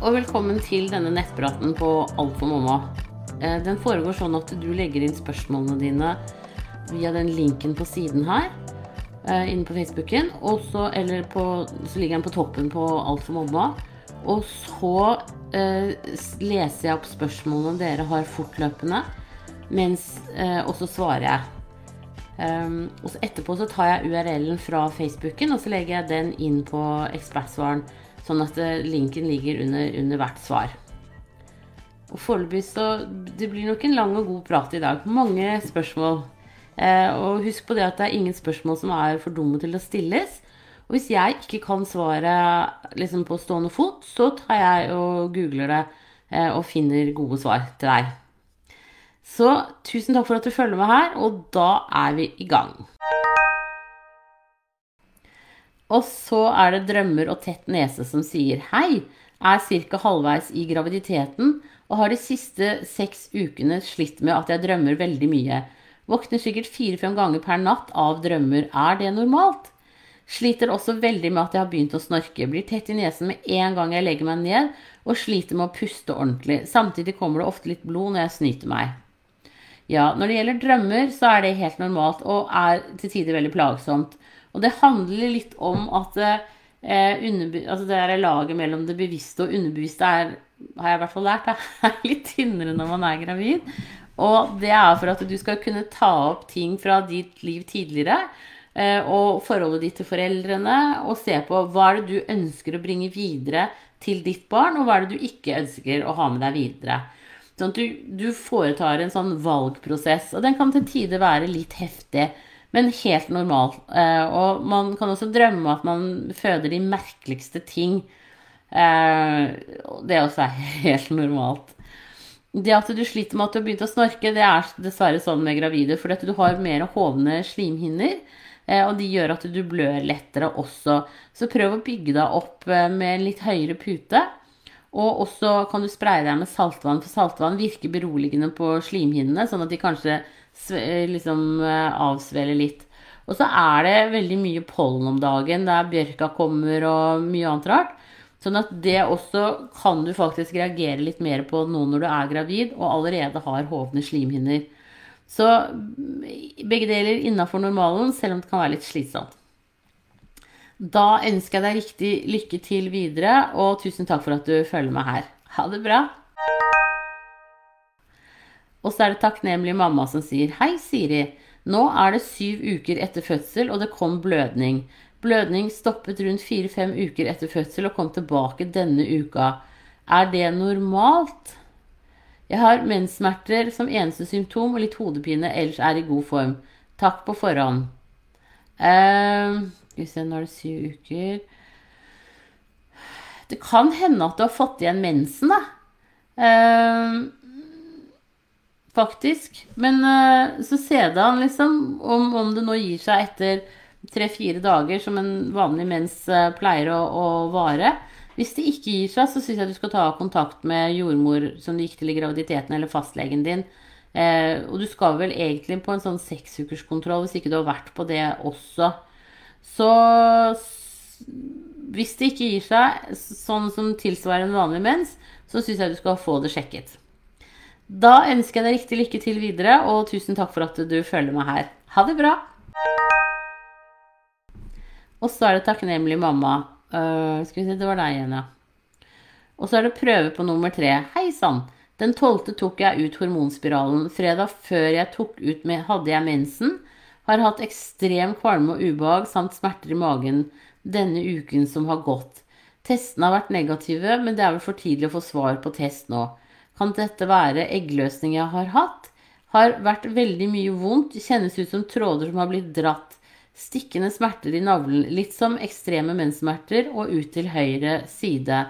og velkommen til denne nettpraten på Alt for mamma. Eh, Den foregår sånn at du legger inn spørsmålene dine via den linken på siden her. eh, Inne på Facebooken. Og så, eller på, så ligger den på toppen på Alt for mamma. Og så eh, leser jeg opp spørsmålene dere har fortløpende, mens, eh, og så svarer jeg. Um, og så etterpå så tar jeg URL-en fra Facebooken, og så legger jeg den inn på ekspertsvaren, sånn at eh, linken ligger under, under hvert svar. Og foreløpig så Det blir nok en lang og god prat i dag. Mange spørsmål. Eh, og husk på det at det er ingen spørsmål som er for dumme til å stilles. Og hvis jeg ikke kan svaret liksom på stående fot, så tar jeg og googler det eh, og finner gode svar til deg. Så tusen takk for at du følger med her, og da er vi i gang. Og så er det drømmer og tett nese som sier hei, er ca. halvveis i graviditeten og har de siste seks ukene slitt med at jeg drømmer veldig mye. Våkner sikkert fire-fem ganger per natt av drømmer. Er det normalt? Sliter også veldig med at jeg har begynt å snorke. Blir tett i nesen med en gang jeg legger meg ned, og sliter med å puste ordentlig. Samtidig kommer det ofte litt blod når jeg snyter meg. Ja, når det gjelder drømmer, så er det helt normalt og er til tider veldig plagsomt. Og det handler litt om at eh, altså det der laget mellom det bevisste og underbevisste er, har jeg i hvert fall lært, er litt tynnere når man er gravid. Og det er for at du skal kunne ta opp ting fra ditt liv tidligere. eh, Og forholdet ditt til foreldrene, og se på hva er det du ønsker å bringe videre til ditt barn, og hva er det du ikke ønsker å ha med deg videre. Sånn at du, du foretar en sånn valgprosess, og den kan til tider være litt heftig, men helt normal. Eh, og man kan også drømme at man føder de merkeligste ting. Eh, det også er helt normalt. Det at du sliter med at du har begynt å snorke, det er dessverre sånn med gravide, fordi du har mer hovne slimhinner. eh, Og de gjør at du blør lettere også. Så prøv å bygge deg opp med litt høyere pute. Og også kan du spraye deg med saltvann, for saltvann virker beroligende på slimhinnene, sånn at de kanskje liksom avsvele litt. Og så er det veldig mye pollen om dagen, der bjørka kommer og mye annet rart. Sånn at det også kan du faktisk reagere litt mer på nå når du er gravid og allerede har hovne slimhinner. Så mm, begge deler innafor normalen, selv om det kan være litt slitsomt. Da ønsker jeg deg riktig lykke til videre, og tusen takk for at du følger med her. Ha det bra. Og så er det takknemlig mamma som sier Hei, Siri. Nå er det syv uker etter fødsel, og det kom blødning. Blødning stoppet rundt fire-fem uker etter fødsel og kom tilbake denne uka. Er det normalt? Jeg har menssmerter som eneste symptom og litt hodepine, ellers er i god form. Takk på forhånd. Eh, Skal vi se, nå er det syv uker. Det kan hende at du har fått igjen mensen, da. Eh, faktisk. Men uh, så ser det an, liksom, om, om det nå gir seg etter tre-fire dager, som en vanlig mens uh, pleier å, å vare. Hvis det ikke gir seg, så syns jeg du skal ta kontakt med jordmor som du gikk til i graviditeten, eller fastlegen din. Eh, og du skal vel egentlig på en sånn seksukerskontroll hvis ikke du har vært på det også. Så hvis det ikke gir seg, sånn som tilsvarer en vanlig mens, så syns jeg du skal få det sjekket. Da ønsker jeg deg riktig lykke til videre, og tusen takk for at du følger meg her. Ha det bra! Og så er det takknemlig mamma. Uh, skal vi se, det var deg igjen, ja. Og så er det prøve på nummer tre. Hei sann! Den tolvte tok jeg ut hormonspiralen. Fredag før jeg tok ut med, hadde jeg mensen. Har hatt ekstrem kvalme og ubehag samt smerter i magen denne uken som har gått. Testene har vært negative, men det er vel for tidlig å få svar på test nå. Kan dette være eggløsning jeg har hatt? Har vært veldig mye vondt, kjennes ut som tråder som har blitt dratt. Stikkende smerter i navlen, litt som ekstreme menssmerter, og ut til høyre side.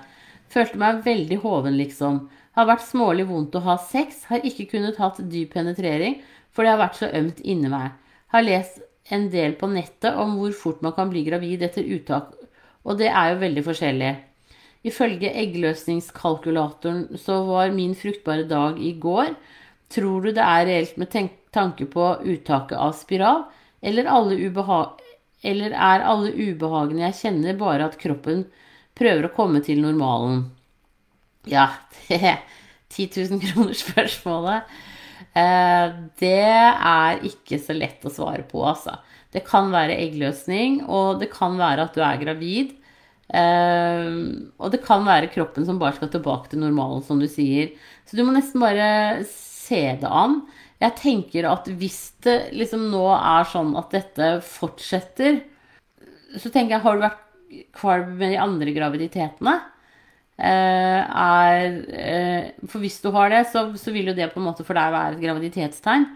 Følte meg veldig hoven, liksom. Har vært smålig vondt å ha sex, har ikke kunnet hatt dyp penetrering, for det har vært så ømt inni meg. Har lest en del på nettet om hvor fort man kan bli gravid etter uttak, og det er jo veldig forskjellig. Ifølge eggløsningskalkulatoren så var min fruktbare dag i går. Tror du det er reelt med tanke på uttaket av spiral, eller, eller er alle ubehagene jeg kjenner, bare at kroppen prøver å komme til normalen? Ja, det 10 000 kroner-spørsmålet. Eh, det er ikke så lett å svare på, altså. Det kan være eggløsning, og det kan være at du er gravid. Eh, og det kan være kroppen som bare skal tilbake til normalen, som du sier. Så du må nesten bare se det an. Jeg tenker at hvis det liksom nå er sånn at dette fortsetter, så tenker jeg har du vært kvalm med de andre graviditetene? Eh, er, eh, for hvis du har det, så, så, vil jo det på en måte for deg være et graviditetstegn.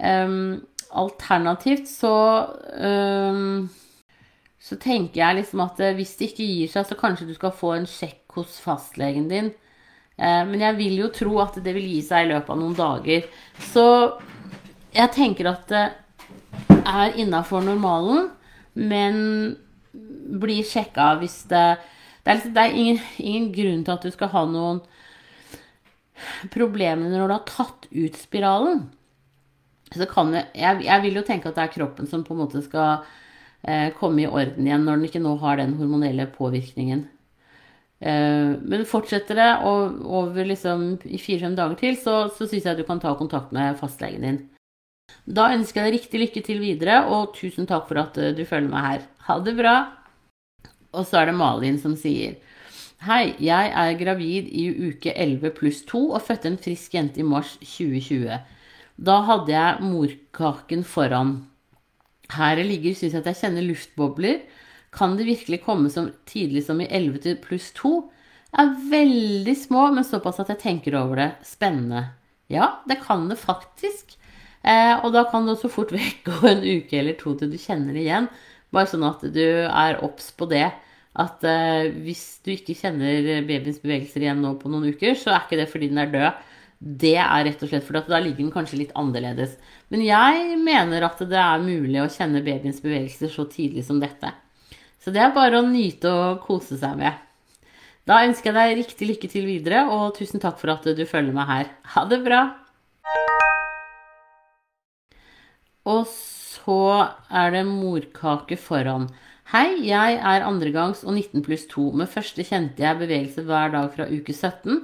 Um, alternativt så um, så tenker jeg liksom at hvis det ikke gir seg, så kanskje du skal få en sjekk hos fastlegen din. Eh, men jeg vil jo tro at det vil gi seg i løpet av noen dager. Så jeg tenker at det er innafor normalen, men blir sjekka hvis det Det er, liksom, det er ingen, ingen, grunn til at du skal ha noen problemer når du har tatt ut spiralen. Så kan jeg, jeg, vil jo tenke at det er kroppen som på en måte skal eh, komme i orden igjen når den ikke nå har den hormonelle påvirkningen. Eh, men fortsetter det over liksom i fire-fem dager til, så, så syns jeg du kan ta kontakt med fastlegen din. Da ønsker jeg deg riktig lykke til videre, og tusen takk for at eh, du følger meg her. Ha det bra! Og så er det Malin som sier Hei, jeg er gravid i uke 11 pluss 2 og fødte en frisk jente i mars 2020. Da hadde jeg morkaken foran. Her jeg ligger, syns jeg at jeg kjenner luftbobler. Kan det virkelig komme så tidlig som i 11 til pluss 2? Er veldig små, men såpass at jeg tenker over det. Spennende. Ja, det kan det faktisk. Eh, og da kan det også fort vekk gå en uke eller to til du kjenner det igjen. Bare sånn at du er obs på det. At eh, hvis du ikke kjenner babyens bevegelser igjen nå på noen uker, så er ikke det fordi den er død. Det er rett og slett fordi at da ligger den kanskje litt annerledes. Men jeg mener at det er mulig å kjenne babyens bevegelser så tidlig som dette. Så det er bare å nyte og kose seg med. Da ønsker jeg deg riktig lykke til videre, og tusen takk for at du følger meg her. Ha det bra! Og så er det morkake foran. Hei, jeg er andregangs og 19 pluss 2. Med første kjente jeg bevegelse hver dag fra uke 17.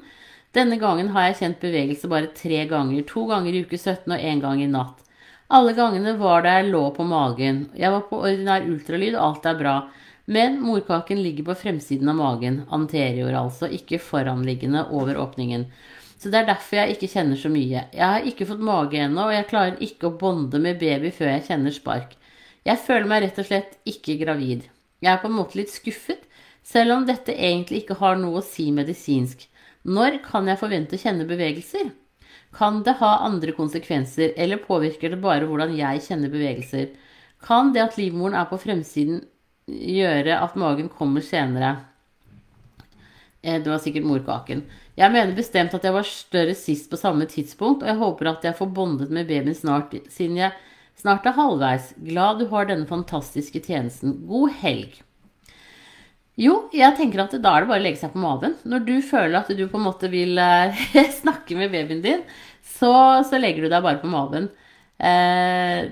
Denne gangen har jeg kjent bevegelse bare tre ganger. To ganger i uke 17 og én gang i natt. Alle gangene var det jeg lå på magen. Jeg var på ordinær ultralyd, alt er bra. Men morkaken ligger på fremsiden av magen, anterior altså, ikke foranliggende over åpningen. Så det er derfor jeg ikke kjenner så mye. Jeg har ikke fått mage ennå, og jeg klarer ikke å bonde med baby før jeg kjenner spark. Jeg føler meg rett og slett ikke gravid. Jeg er på en måte litt skuffet, selv om dette egentlig ikke har noe å si medisinsk. Når kan jeg forvente å kjenne bevegelser? Kan det ha andre konsekvenser, eller påvirker det bare hvordan jeg kjenner bevegelser? Kan det at livmoren er på fremsiden gjøre at magen kommer senere? Eh, det var sikkert morkaken. Jeg mener bestemt at jeg var større sist på samme tidspunkt, og jeg håper at jeg får bondet med babyen snart, siden jeg snart er halvveis. Glad du har denne fantastiske tjenesten. God helg. Jo, jeg tenker at da er det bare å legge seg på maven. Når du føler at du på en måte vil eh, snakke med babyen din, så, så, legger du deg bare på maven. Eh,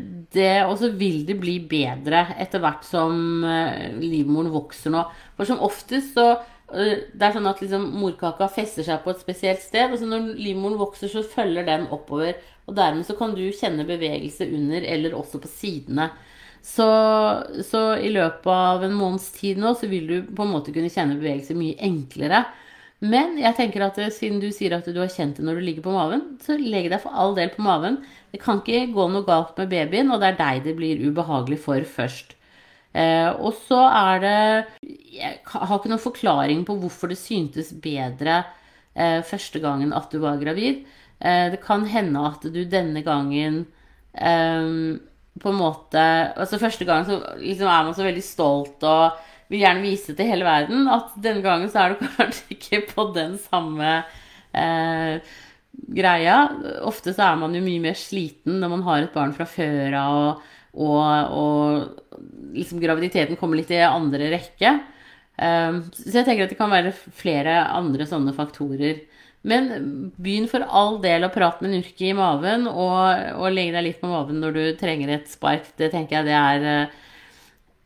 og så vil det bli bedre etter hvert som eh, livmoren vokser nå. For som oftest så det er sånn at liksom morkaka fester seg på et spesielt sted. og så Når livmoren vokser, så følger den oppover. og Dermed så kan du kjenne bevegelse under eller også på sidene. Så, så, i løpet av en måneds tid nå så vil du på en måte kunne kjenne bevegelse mye enklere. Men jeg tenker at siden du sier at du har kjent det når du ligger på maven, så legg deg for all del på maven. Det kan ikke gå noe galt med babyen, og det er deg det blir ubehagelig for først. Eh, og så er det Jeg har ikke noen forklaring på hvorfor det syntes bedre eh, første gangen at du var gravid. Eh, det kan hende at du denne gangen på en måte Altså første gang så liksom er man så veldig stolt og vil gjerne vise til hele verden at denne gangen så er du kanskje ikke på den samme eh, greia. Ofte så er man jo mye mer sliten når man har et barn fra før av. Og, og, liksom graviditeten kommer litt i andre rekke. Um, så jeg tenker at det kan være flere andre sånne faktorer. Men begynn for all del å prate med Nurki i maven, og, og legge deg litt på maven når du trenger et spark. Det tenker jeg det er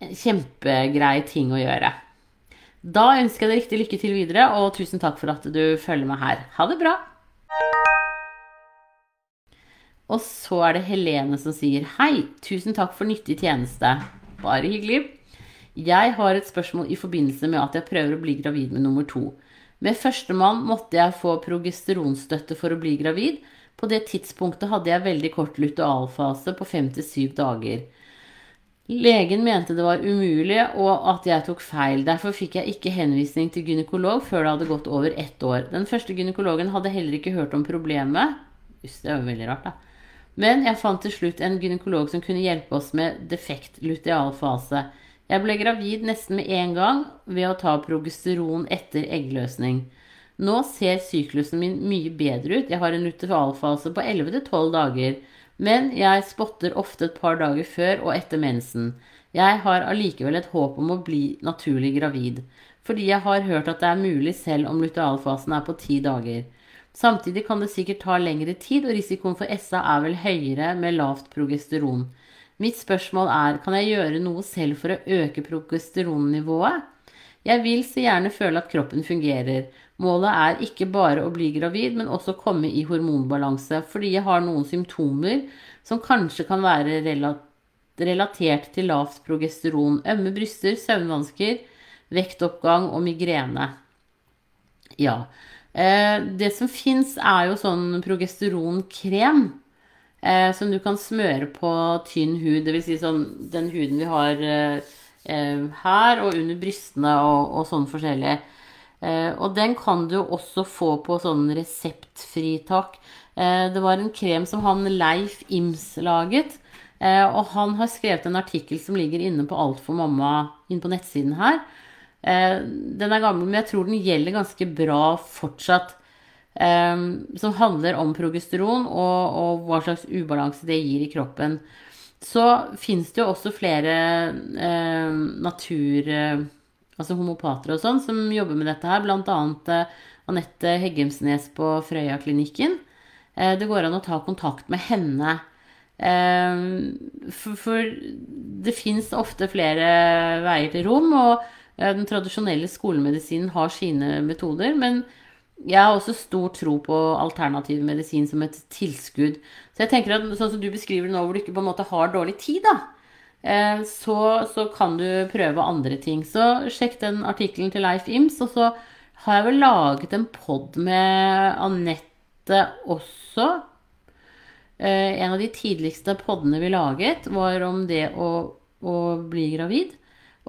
en kjempegrei ting å gjøre. Da ønsker jeg deg riktig lykke til videre, og tusen takk for at du følger meg her. Ha det bra! Og så er det Helene som sier Hei, tusen takk for nyttig tjeneste. Bare hyggelig. Jeg har et spørsmål i forbindelse med at jeg prøver å bli gravid med nummer to. Med førstemann måtte jeg få progesteronstøtte for å bli gravid. På det tidspunktet hadde jeg veldig kort lutealfase på fem til syv dager. Legen mente det var umulig, og at jeg tok feil. Derfor fikk jeg ikke henvisning til gynekolog før det hadde gått over ett år. Den første gynekologen hadde heller ikke hørt om problemet. Det var veldig rart, da. Men jeg fant til slutt en gynekolog som kunne hjelpe oss med defekt lutealfase. Jeg ble gravid nesten med en gang ved å ta progesteron etter eggløsning. Nå ser syklusen min mye bedre ut. Jeg har en lutealfase på 11-12 dager. Men jeg spotter ofte et par dager før og etter mensen. Jeg har allikevel et håp om å bli naturlig gravid. Fordi jeg har hørt at det er mulig selv om lutealfasen er på ti dager. Samtidig kan det sikkert ta lengre tid, og risikoen for SA er vel høyere med lavt progesteron. Mitt spørsmål er, kan jeg gjøre noe selv for å øke progesteronnivået? Jeg vil så gjerne føle at kroppen fungerer. Målet er ikke bare å bli gravid, men også komme i hormonbalanse, fordi jeg har noen symptomer som kanskje kan være relatert til lavt progesteron. Ømme bryster, søvnvansker, vektoppgang og migrene. Ja, Eh, det som fins, er jo sånn progesteronkrem. Eh, som du kan smøre på tynn hud. Dvs. Si sånn den huden vi har eh, her og under brystene og, og sånn forskjellig. og den kan du også få på sånn reseptfritak. det var en krem som han Leif Ims laget. og han har skrevet en artikkel som ligger inne på Alt for mamma inne på nettsiden her. Eh, den er gammel, men jeg tror den gjelder ganske bra fortsatt. Eh, som handler om progesteron og, og, hva slags ubalanse det gir i kroppen. Så fins det jo også flere eh, natur... Altså homopater og sånn som jobber med dette her. Blant annet Anette Heggemsnes på Frøya-klinikken. Det går an å ta kontakt med henne. For, for det fins ofte flere veier til rom. og Eh, den tradisjonelle skolemedisinen har sine metoder, men jeg har også stor tro på alternativ medisin som et tilskudd. Så jeg tenker at sånn som du beskriver det nå, hvor du ikke på en måte har dårlig tid, da, eh, så, så kan du prøve andre ting. Så sjekk den artikkelen til Leif Ims. Og så har jeg vel laget en pod med Anette også. Eh, en av de tidligste podene vi laget, var om det å, å bli gravid.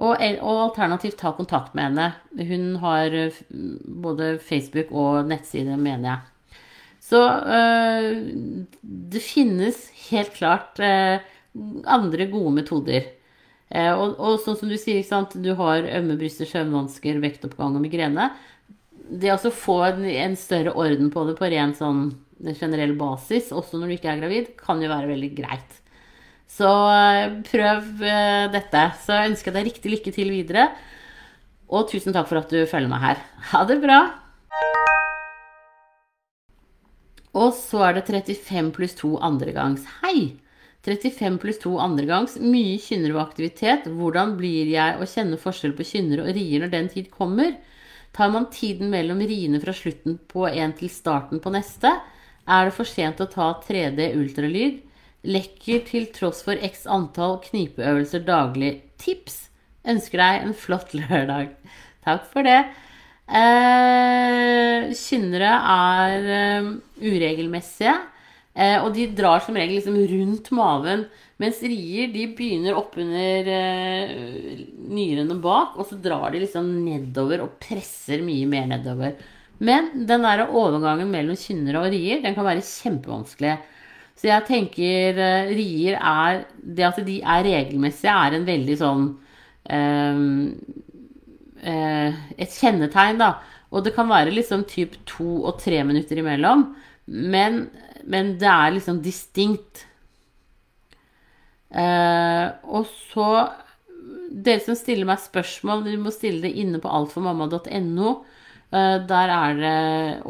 Og, og, alternativt ta kontakt med henne. Hun har eh, både Facebook og nettside, mener jeg. Så øh, det finnes helt klart øh, andre gode metoder. Eh, og, og, sånn som du sier, du har ømme bryster, søvnvansker, vektoppgang og migrene. Det å få en, en, større orden på det på ren sånn generell basis, også når du ikke er gravid, kan jo være veldig greit. Så eh, prøv eh, dette. Så jeg ønsker deg riktig lykke til videre. Og tusen takk for at du følger meg her. Ha det bra! Og så er det 35 pluss 2 andregangs. Hei! 35 pluss 2 andregangs. Mye kynner ved aktivitet. Hvordan blir jeg å kjenne forskjell på kynnere og rier når den tid kommer? Tar man tiden mellom riene fra slutten på en til starten på neste? Er det for sent å ta 3D ultralyd? Lekker til tross for x antall knipeøvelser daglig. Tips! Ønsker deg en flott lørdag. Takk for det. Eh, kynnere er eh, uregelmessige. Eh, og de drar som regel liksom rundt maven. Mens rier de begynner oppunder eh, nyrene bak, og så drar de liksom nedover og presser mye mer nedover. Men den der overgangen mellom kynnere og rier den kan være kjempevanskelig. Så jeg tenker uh, rier er Det at de er regelmessige, er en veldig sånn um, uh, Et kjennetegn, da. Og det kan være liksom typ to og tre minutter imellom. Men, men det er liksom distinkt. Uh, og så Dere som stiller meg spørsmål, du må stille det inne på altformamma.no. Der er det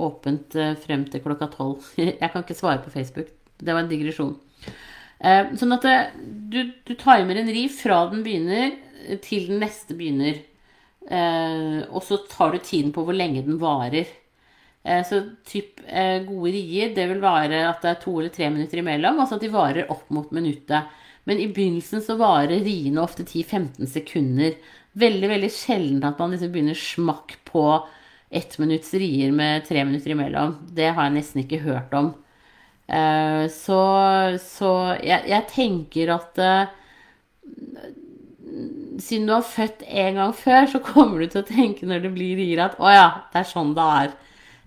åpent frem til klokka tolv. Jeg kan ikke svare på Facebook. Det var en digresjon. Eh, sånn at det, du, du timer en riv fra den begynner til den neste begynner. Eh, og så tar du tiden på hvor lenge den varer. Eh, så typ eh, gode rier, det vil være at det er to eller tre minutter imellom, altså at de varer opp mot minuttet. Men i begynnelsen så varer riene ofte 10-15 sekunder. Veldig, veldig sjelden at man liksom begynner smakk på ett minutts rier med tre minutter imellom. Det har jeg nesten ikke hørt om. Eh, så, så jeg, jeg, tenker at eh, siden du har født en gang før, så kommer du til å tenke når det blir rier at å ja, det er sånn det er.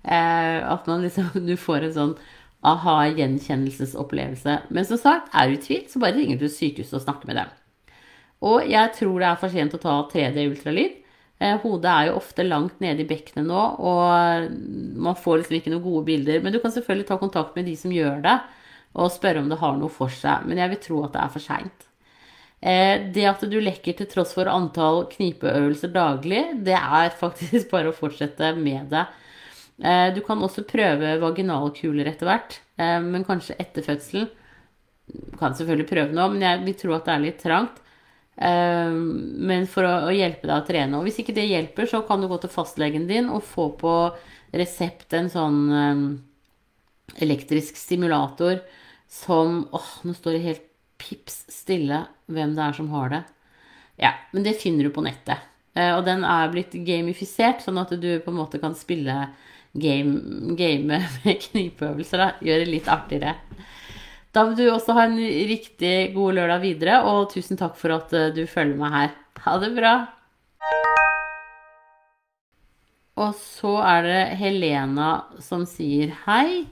Eh, at man liksom, du får en sånn aha-gjenkjennelsesopplevelse. Men som sagt, er du i tvil, så bare ringer du sykehuset og snakker med dem. Og jeg tror det er for sent å ta 3D-ultralyd. Eh, hodet er jo ofte langt nede i bekkenet nå, og man får liksom ikke noen gode bilder. Men du kan selvfølgelig ta kontakt med de som gjør det, og spørre om det har noe for seg. Men jeg vil tro at det er for seint. Eh, det at du lekker til tross for antall knipeøvelser daglig, det er faktisk bare å fortsette med det. Eh, du kan også prøve vaginalkuler etter hvert, eh, men kanskje etter fødselen. Du kan selvfølgelig prøve noe, men jeg vil tro at det er litt trangt. Eh, men for å hjelpe deg å trene. Og hvis ikke det hjelper, så kan du gå til fastlegen din og få på resept en sånn elektrisk stimulator som Åh, nå står det helt pips stille hvem det er som har det. Ja, men det finner du på nettet. Og den er blitt gamifisert, sånn at du på en måte kan spille game, game med knipeøvelser. Gjøre det litt artigere. Da vil du også ha en riktig god lørdag videre, og tusen takk for at eh, du følger meg her. Ha det bra. Og så er det Helena som sier hei.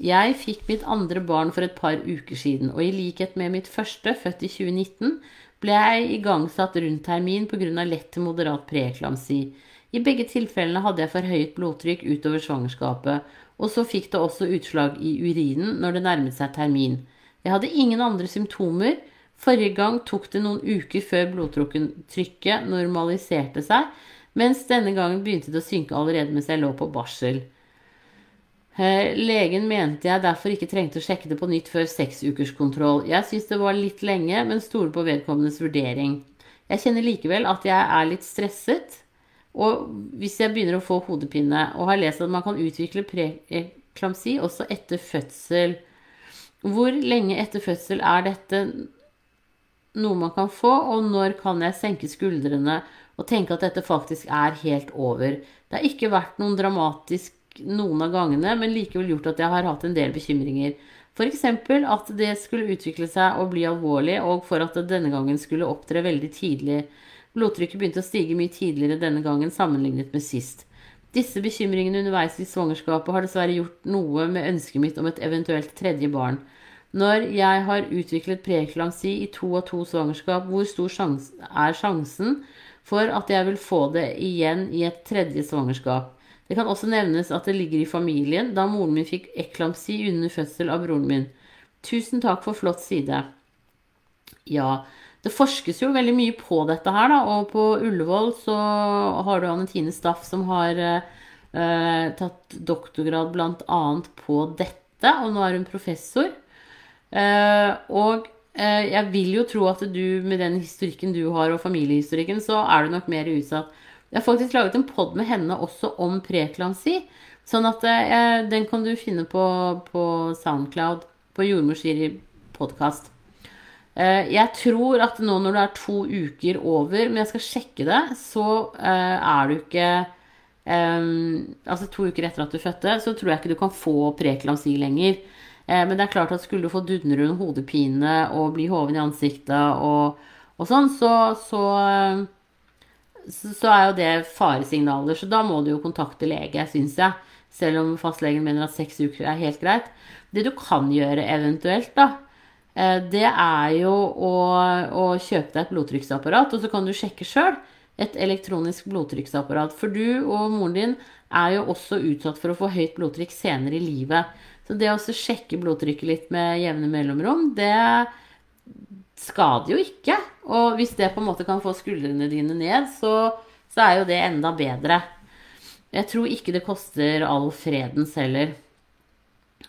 Jeg fikk mitt andre barn for et par uker siden, og i likhet med mitt første, født i 2019, ble jeg igangsatt rundt termin pga. lett til moderat preeklamsi. I begge tilfellene hadde jeg forhøyet blodtrykk utover svangerskapet, og så fikk det også utslag i urinen når det nærmet seg termin. Jeg hadde ingen andre symptomer. Forrige gang tok det noen uker før blodtrykket normaliserte seg, mens denne gangen begynte det å synke allerede mens jeg lå på barsel. Eh, legen mente jeg derfor ikke trengte å sjekke det på nytt før seksukerskontroll. Jeg syns det var litt lenge, men stoler på vedkommendes vurdering. Jeg kjenner likevel at jeg er litt stresset, og hvis jeg begynner å få hodepine, og har lest at man kan utvikle preklamsi også etter fødsel Hvor lenge etter fødsel er dette noe man kan få, og når kan jeg senke skuldrene og tenke at dette faktisk er helt over? Det har ikke vært noen dramatisk noen av gangene, men likevel gjort at jeg har hatt en del bekymringer. F.eks. at det skulle utvikle seg og bli alvorlig, og for at det denne gangen skulle opptre veldig tidlig Blodtrykket begynte å stige mye tidligere denne gangen sammenlignet med sist. Disse bekymringene underveis i svangerskapet har dessverre gjort noe med ønsket mitt om et eventuelt tredje barn. Når jeg har utviklet preeklamsi i to av to svangerskap, hvor stor sjans er sjansen for at jeg vil få det igjen i et tredje svangerskap? Det kan også nevnes at det ligger i familien, da moren min fikk eklamsi under fødsel av broren min. Tusen takk for flott side. Ja, det forskes jo veldig mye på dette her, da. Og på Ullevål så har du Anne Tine Staff som har eh, tatt doktorgrad bl.a. på dette, og nå er hun professor. Eh, og eh, jeg vil jo tro at du med den historikken du har, og familiehistorikken, så er du nok mer utsatt. Jeg har faktisk laget en pod med henne også om preklansi, Sånn at eh, den kan du finne på, på Soundcloud, på Jordmor podkast. Eh, jeg tror at nå når det er to uker over, men jeg skal sjekke det, så eh, er du ikke um, Altså to uker etter at du fødte, så tror jeg ikke du kan få preklamsi lenger. Men det er klart at skulle du få dundrende hodepine og bli hoven i ansiktet og, og sånn, så, så, så, er jo det faresignaler. Så da må du jo kontakte lege, syns jeg. Selv om fastlegen mener at seks uker er helt greit. Det du kan gjøre eventuelt, da, Eh, det er jo å, å kjøpe deg et blodtrykksapparat, og så kan du sjekke sjøl. Et elektronisk blodtrykksapparat. For du og moren din er jo også utsatt for å få høyt blodtrykk senere i livet. Så det å sjekke blodtrykket litt med jevne mellomrom, det skader jo ikke. Og hvis det på en måte kan få skuldrene dine ned, så, så er jo det enda bedre. Jeg tror ikke det koster all fredens heller.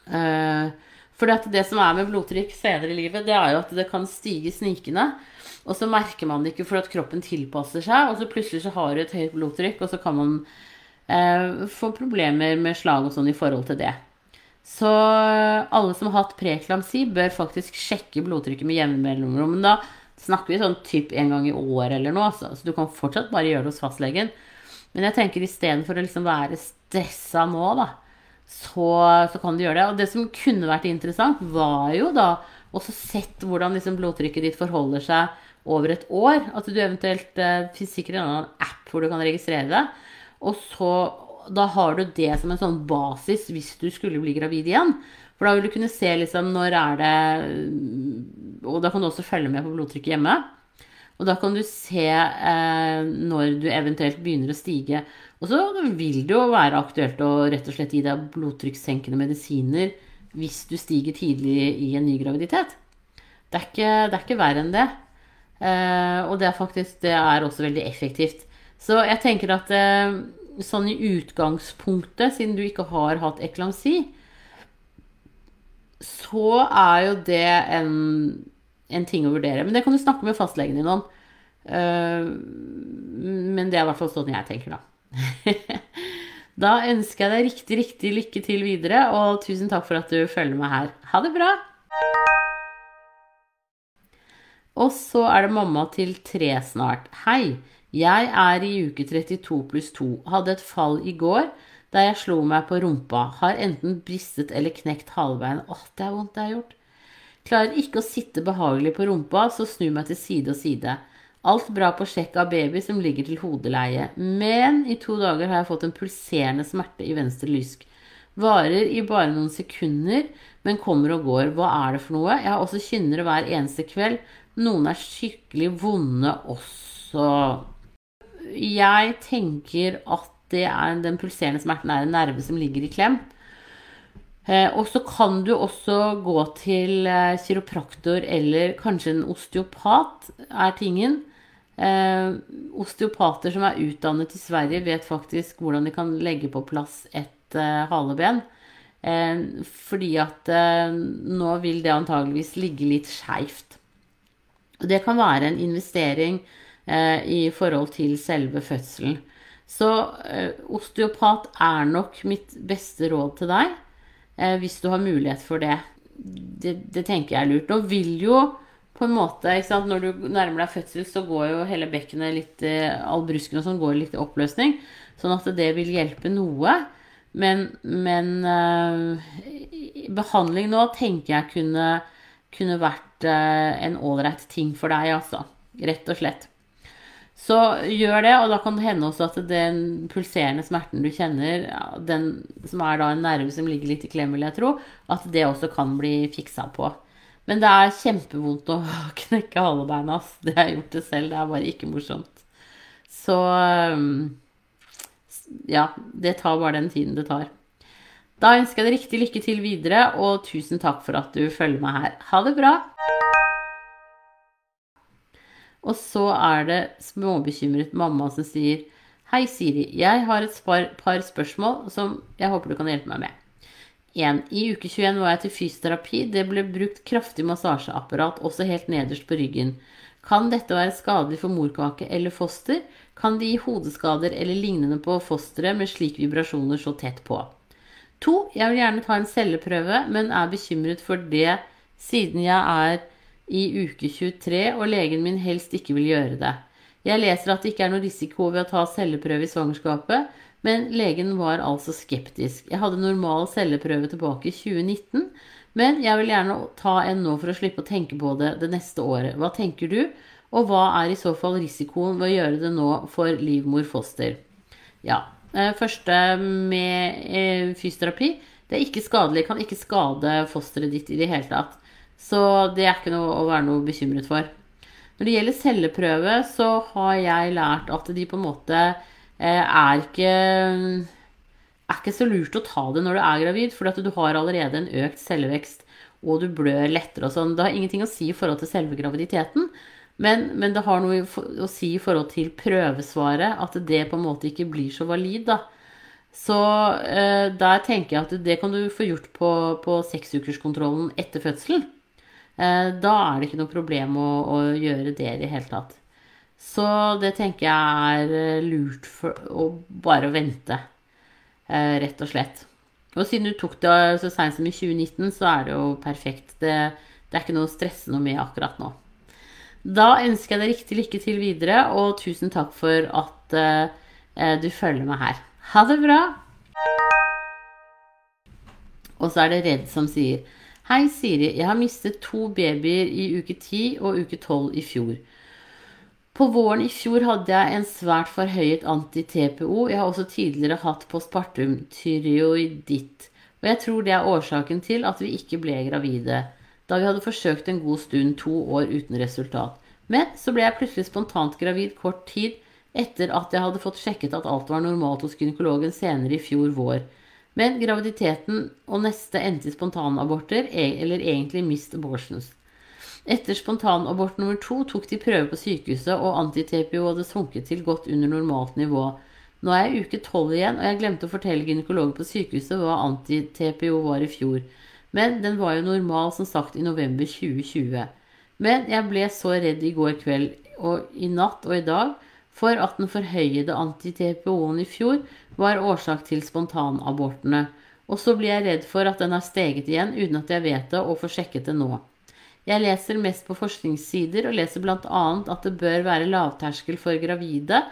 Uh, For det som er med blodtrykk senere i livet, det er jo at det kan stige snikende. Og så merker man det ikke for at kroppen tilpasser seg, og så plutselig så har du et høyt blodtrykk, og så kan man eh, få problemer med slag og sånn i forhold til det. Så alle som har hatt preeklamsi, bør faktisk sjekke blodtrykket med jevne mellomrom. Men da snakker vi sånn typ en gang i året eller noe, altså. så du kan fortsatt bare gjøre det hos fastlegen. Men jeg tenker istedenfor å liksom være stressa nå, da, så, så, kan du gjøre det. Og det som kunne vært interessant, var jo da også sett hvordan liksom blodtrykket ditt forholder seg over et år. At du eventuelt eh, sikkert en annen app hvor du kan registrere det. Og så da har du det som en sånn basis hvis du skulle bli gravid igjen. For da vil du kunne se liksom når er det Og da kan du også følge med på blodtrykket hjemme. Og da kan du se eh, når du eventuelt begynner å stige. Og så vil det jo være aktuelt å rett og slett gi deg blodtrykkssenkende medisiner hvis du stiger tidlig i en ny graviditet. Det er ikke, det er ikke verre enn det. Eh, og det er faktisk det er også veldig effektivt. Så jeg tenker at eh, sånn i utgangspunktet, siden du ikke har hatt eklamsi, så er jo det en, en, ting å vurdere. Men det kan du snakke med fastlegen din om. Uh, men det er i hvert fall sånn jeg tenker, da. da ønsker jeg deg riktig, riktig lykke til videre, og tusen takk for at du følger med her. Ha det bra! Og så er det mamma til tre snart. Hei! Jeg er i uke 32 pluss 2. Hadde et fall i går der jeg slo meg på rumpa. Har enten bristet eller knekt halebein. Åh, det er vondt det har gjort. Klarer ikke å sitte behagelig på rumpa, så snur meg til side og side. Alt bra på sjekk av baby som ligger til hodeleie. Men i to dager har jeg fått en pulserende smerte i venstre lysk. Varer i bare noen sekunder, men kommer og går. Hva er det for noe? Jeg har også kynnere hver eneste kveld. Noen er skikkelig vonde også jeg tenker at er den pulserende smerten er en nerve som ligger i klem. Eh, og så kan du også gå til eh, kiropraktor eller kanskje en osteopat, er tingen. Eh, osteopater som er utdannet i Sverige, vet faktisk hvordan de kan legge på plass et haleben. fordi at nå vil det antageligvis ligge litt skeivt. Det kan være en investering i forhold til selve fødselen. Så osteopat er nok mitt beste råd til deg hvis du har mulighet for det. Det, det tenker jeg er lurt. Og vil jo på en måte Når du nærmer deg fødsel, så går jo hele bekkenet litt All brusken og sånn går litt i oppløsning. Sånn at det vil hjelpe noe. Men, men behandling nå tenker jeg kunne, kunne vært en ålreit ting for deg, altså. Rett og slett. Så gjør det, og da kan det hende også at den pulserende smerten du kjenner, den som er da en nerve som ligger litt i klem, vil jeg tro, at det også kan bli fiksa på. Men det er kjempevondt å knekke halebeina. Det har jeg gjort det selv. Det er bare ikke morsomt. Så ja, det tar bare den tiden det tar. Da ønsker jeg deg riktig lykke til videre, og tusen takk for at du følger meg her. Ha det bra! Og så er det småbekymret mamma som sier Hei, Siri. Jeg har et par, par spørsmål som jeg håper du kan hjelpe meg med. 1. I uke 21 var jeg til fysioterapi. Det ble brukt kraftig massasjeapparat, også helt nederst på ryggen. Kan dette være skadelig for morkake eller foster? Kan det gi hodeskader eller lignende på fosteret med slike vibrasjoner så tett på? 2. Jeg vil gjerne ta en celleprøve, men er bekymret for det siden jeg er i uke 23, og legen min helst ikke vil gjøre det. Jeg leser at det ikke er noe risiko ved å ta celleprøve i svangerskapet, men legen var altså skeptisk. Jeg hadde normal celleprøve tilbake i 2019, men jeg vil gjerne ta en nå for å slippe å tenke på det det neste året. Hva tenker du, og hva er i så fall risikoen ved å gjøre det nå for livmor-foster? Ja, eh, første med eh, fysioterapi. Det er ikke skadelig, kan ikke skade fosteret ditt i det hele tatt. Så det er ikke noe å være noe bekymret for. Når det gjelder celleprøve, så har jeg lært at de på en måte eh, er ikke er ikke så lurt å ta det når du er gravid, for du har allerede en økt cellevekst, og du blør lettere og sånn. Det har ingenting å si i forhold til selve graviditeten, men, men, det har noe å si i forhold til prøvesvaret, at det på en måte ikke blir så valid, da. Så eh, der tenker jeg at det kan du få gjort på, på seksukerskontrollen etter fødselen. Eh, da er det ikke noe problem å, å gjøre det i det hele tatt. Så det tenker jeg er lurt for å bare vente, eh, rett og slett. Og siden du tok det så seint som i 2019, så er det jo perfekt. Det, det er ikke noe å stresse noe med akkurat nå. Da ønsker jeg deg riktig lykke til videre, og tusen takk for at uh, du følger meg her. Ha det bra! Og så er det Redd som sier Hei, Siri. Jeg har mistet to babyer i uke 10 og uke 12 i fjor. På våren i fjor hadde jeg en svært forhøyet anti-TPO. Jeg har også tidligere hatt postpartum tyreoiditt. Og jeg tror det er årsaken til at vi ikke ble gravide, da vi hadde forsøkt en god stund, to år uten resultat. Men så ble jeg plutselig spontant gravid kort tid etter at jeg hadde fått sjekket at alt var normalt hos gynekologen senere i fjor vår. Men graviditeten og neste endte i spontanaborter, e- eller egentlig mist abortions. Etter spontanabort nummer to tok de prøve på sykehuset, og anti-TPO hadde sunket til godt under normalt nivå. Nå er jeg uke tolv igjen, og jeg glemte å fortelle gynekologen på sykehuset hva anti-TPO var i fjor. Men den var jo normal, som sagt, i november 2020. Men jeg ble så redd i går kveld og i natt og i dag for at den forhøyede anti-TPO-en i fjor var årsak til spontanabortene. Og så blir jeg redd for at den har steget igjen uten at jeg vet det og får sjekket det nå. Jeg leser mest på forskningssider og leser bl.a. at det bør være lavterskel for gravide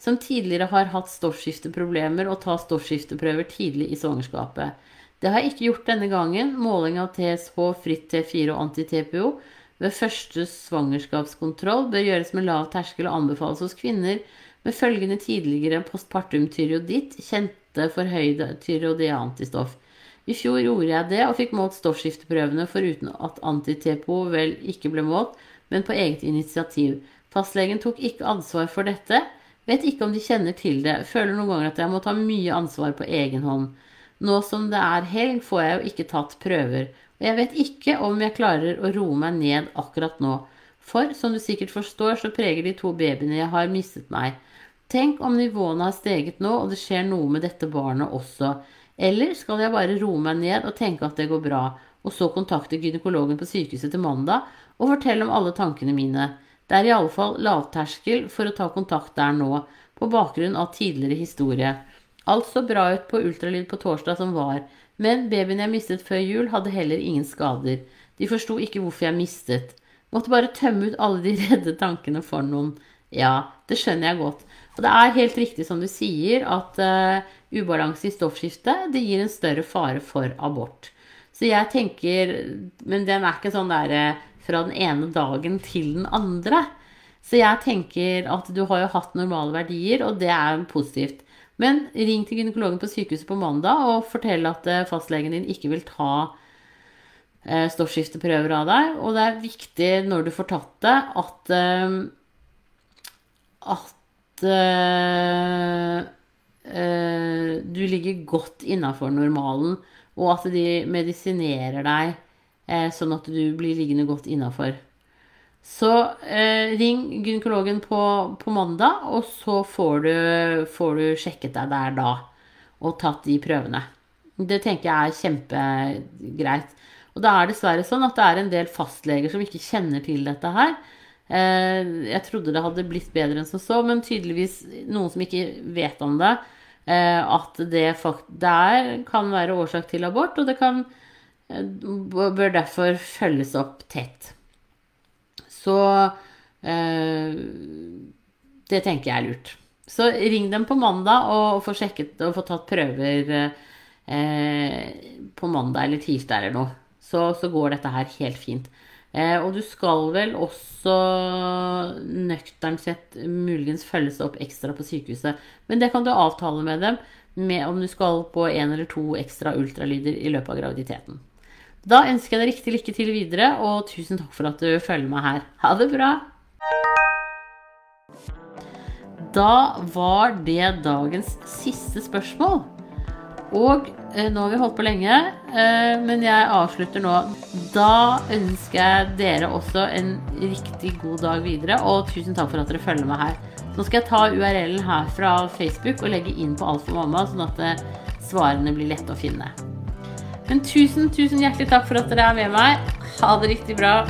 som tidligere har hatt stoffskifteproblemer, og ta stoffskifteprøver tidlig i svangerskapet. Det har jeg ikke gjort denne gangen. Måling av TSH, fritt T4 og anti-TPO ved første svangerskapskontroll bør gjøres med lav terskel og anbefales hos kvinner med følgende tidligere postpartum tyreoditt, kjente forhøyde tyreodeantistoff. I fjor gjorde jeg det og fikk målt stoffskifteprøvene foruten at anti-TPO vel ikke ble målt, men på eget initiativ. Fastlegen tok ikke ansvar for dette. Vet ikke om de kjenner til det. Føler noen ganger at jeg må ta mye ansvar på egen hånd. Nå som det er helg, får jeg jo ikke tatt prøver. Jeg vet ikke om jeg klarer å roe meg ned akkurat nå. For som du sikkert forstår, så preger de to babyene jeg har, mistet meg. Tenk om nivåene har steget nå, og det skjer noe med dette barnet også. Eller skal jeg bare roe meg ned og tenke at det går bra, og så kontakte gynekologen på sykehuset til mandag og fortelle om alle tankene mine? Det er i alle fall lavterskel for å ta kontakt der nå, på bakgrunn av tidligere historie. Alt så bra ut på ultralyd på torsdag som var, men babyen jeg mistet før jul, hadde heller ingen skader. De forsto ikke hvorfor jeg mistet. Måtte bare tømme ut alle de redde tankene for noen. Ja, det skjønner jeg godt. Og det er helt riktig som du sier, at uh, ubalanse i stoffskiftet det gir en større fare for abort. Så jeg tenker Men den er ikke sånn der uh, fra den ene dagen til den andre. Så jeg tenker at du har jo hatt normale verdier, og det er positivt. Men ring til gynekologen på sykehuset på mandag og fortell at uh, fastlegen din ikke vil ta stoffskifteprøver av deg. Og det er viktig når du får tatt det, at, at uh, uh, du ligger godt innafor normalen, og at de medisinerer deg uh, sånn at du blir liggende godt innafor. Så ring gynekologen på, på, mandag, og så får du, får du sjekket deg der da. Og tatt de prøvene. Det tenker jeg er kjempegreit. Og det er dessverre sånn at det er en del fastleger som ikke kjenner til dette her. Eh, jeg trodde det hadde blitt bedre enn som så, men tydeligvis noen som ikke vet om det. Eh, at det der kan være årsak til abort, og det kan, eh, bør derfor følges opp tett. Så det tenker jeg er lurt. Så ring dem på mandag og få sjekket og få tatt prøver på mandag eller tirsdag eller noe. Så, så går dette her helt fint. Eh, og du skal vel også nøkternt sett muligens følges opp ekstra på sykehuset. Men det kan du avtale med dem med om du skal på en eller to ekstra ultralyder i løpet av graviditeten. Da ønsker jeg deg riktig lykke til videre, og tusen takk for at du følger meg her. Ha det bra! Da var det dagens siste spørsmål. Og eh, nå har vi holdt på lenge, eh, men jeg avslutter nå. Da ønsker jeg dere også en riktig god dag videre, og tusen takk for at dere følger meg her. Nå skal jeg ta URL-en her fra Facebook og legge inn på Alt for mamma, sånn at eh, svarene blir lette å finne. Men tusen, tusen hjertelig takk for at dere er med meg. Ha det riktig bra.